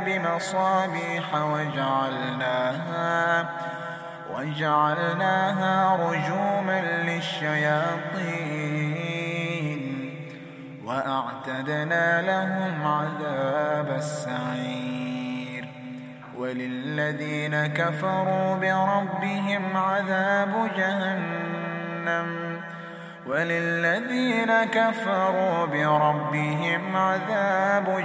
بمصابيح وجعلناها وجعلناها رجوما للشياطين وأعتدنا لهم عذاب السعير وللذين كفروا بربهم عذاب جهنم وللذين كفروا بربهم عذاب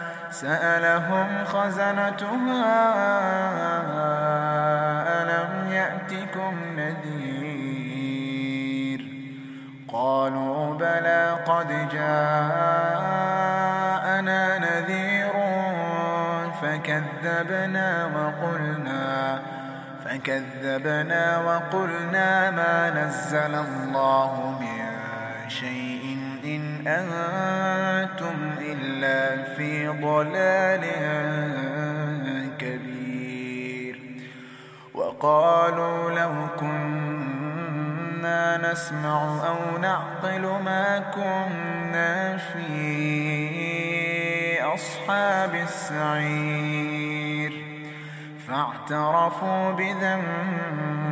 سألهم خزنتها ألم يأتكم نذير؟ قالوا بلى قد جاءنا نذير فكذبنا وقلنا فكذبنا وقلنا ما نزل الله من شيء إن أنتم إلا في ضلال كبير وقالوا لو كنا نسمع أو نعقل ما كنا في أصحاب السعير فاعترفوا بذنبهم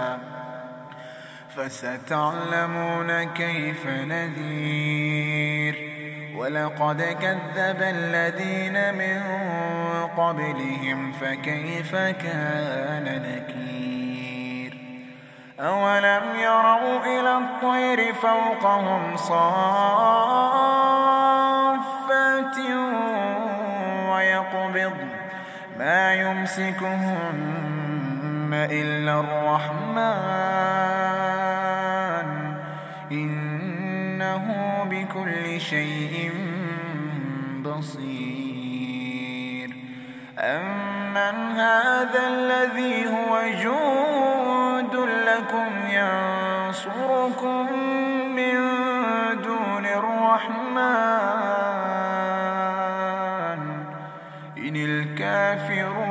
فستعلمون كيف نذير. ولقد كذب الذين من قبلهم فكيف كان نكير؟ أولم يروا إلى الطير فوقهم صافات ويقبض. ما يمسكهم إلا الرحمن. إنه بكل شيء بصير. أمن هذا الذي هو جود لكم ينصركم من دون الرحمن إن الكافرون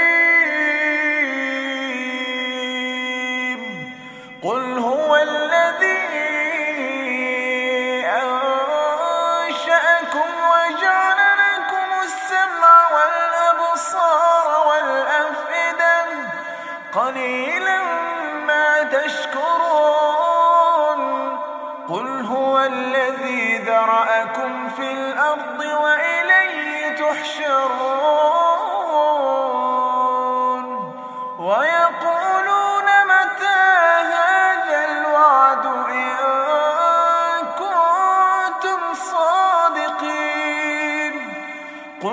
قليلا ما تشكرون. قل هو الذي ذرأكم في الأرض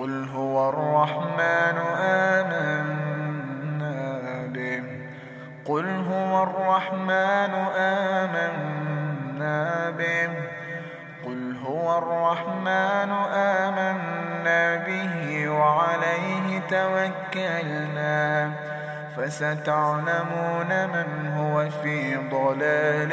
قل هو الرحمن آمن قل هو الرحمن آمنا به قل هو الرحمن آمنا به وعليه توكلنا فستعلمون من هو في ضلال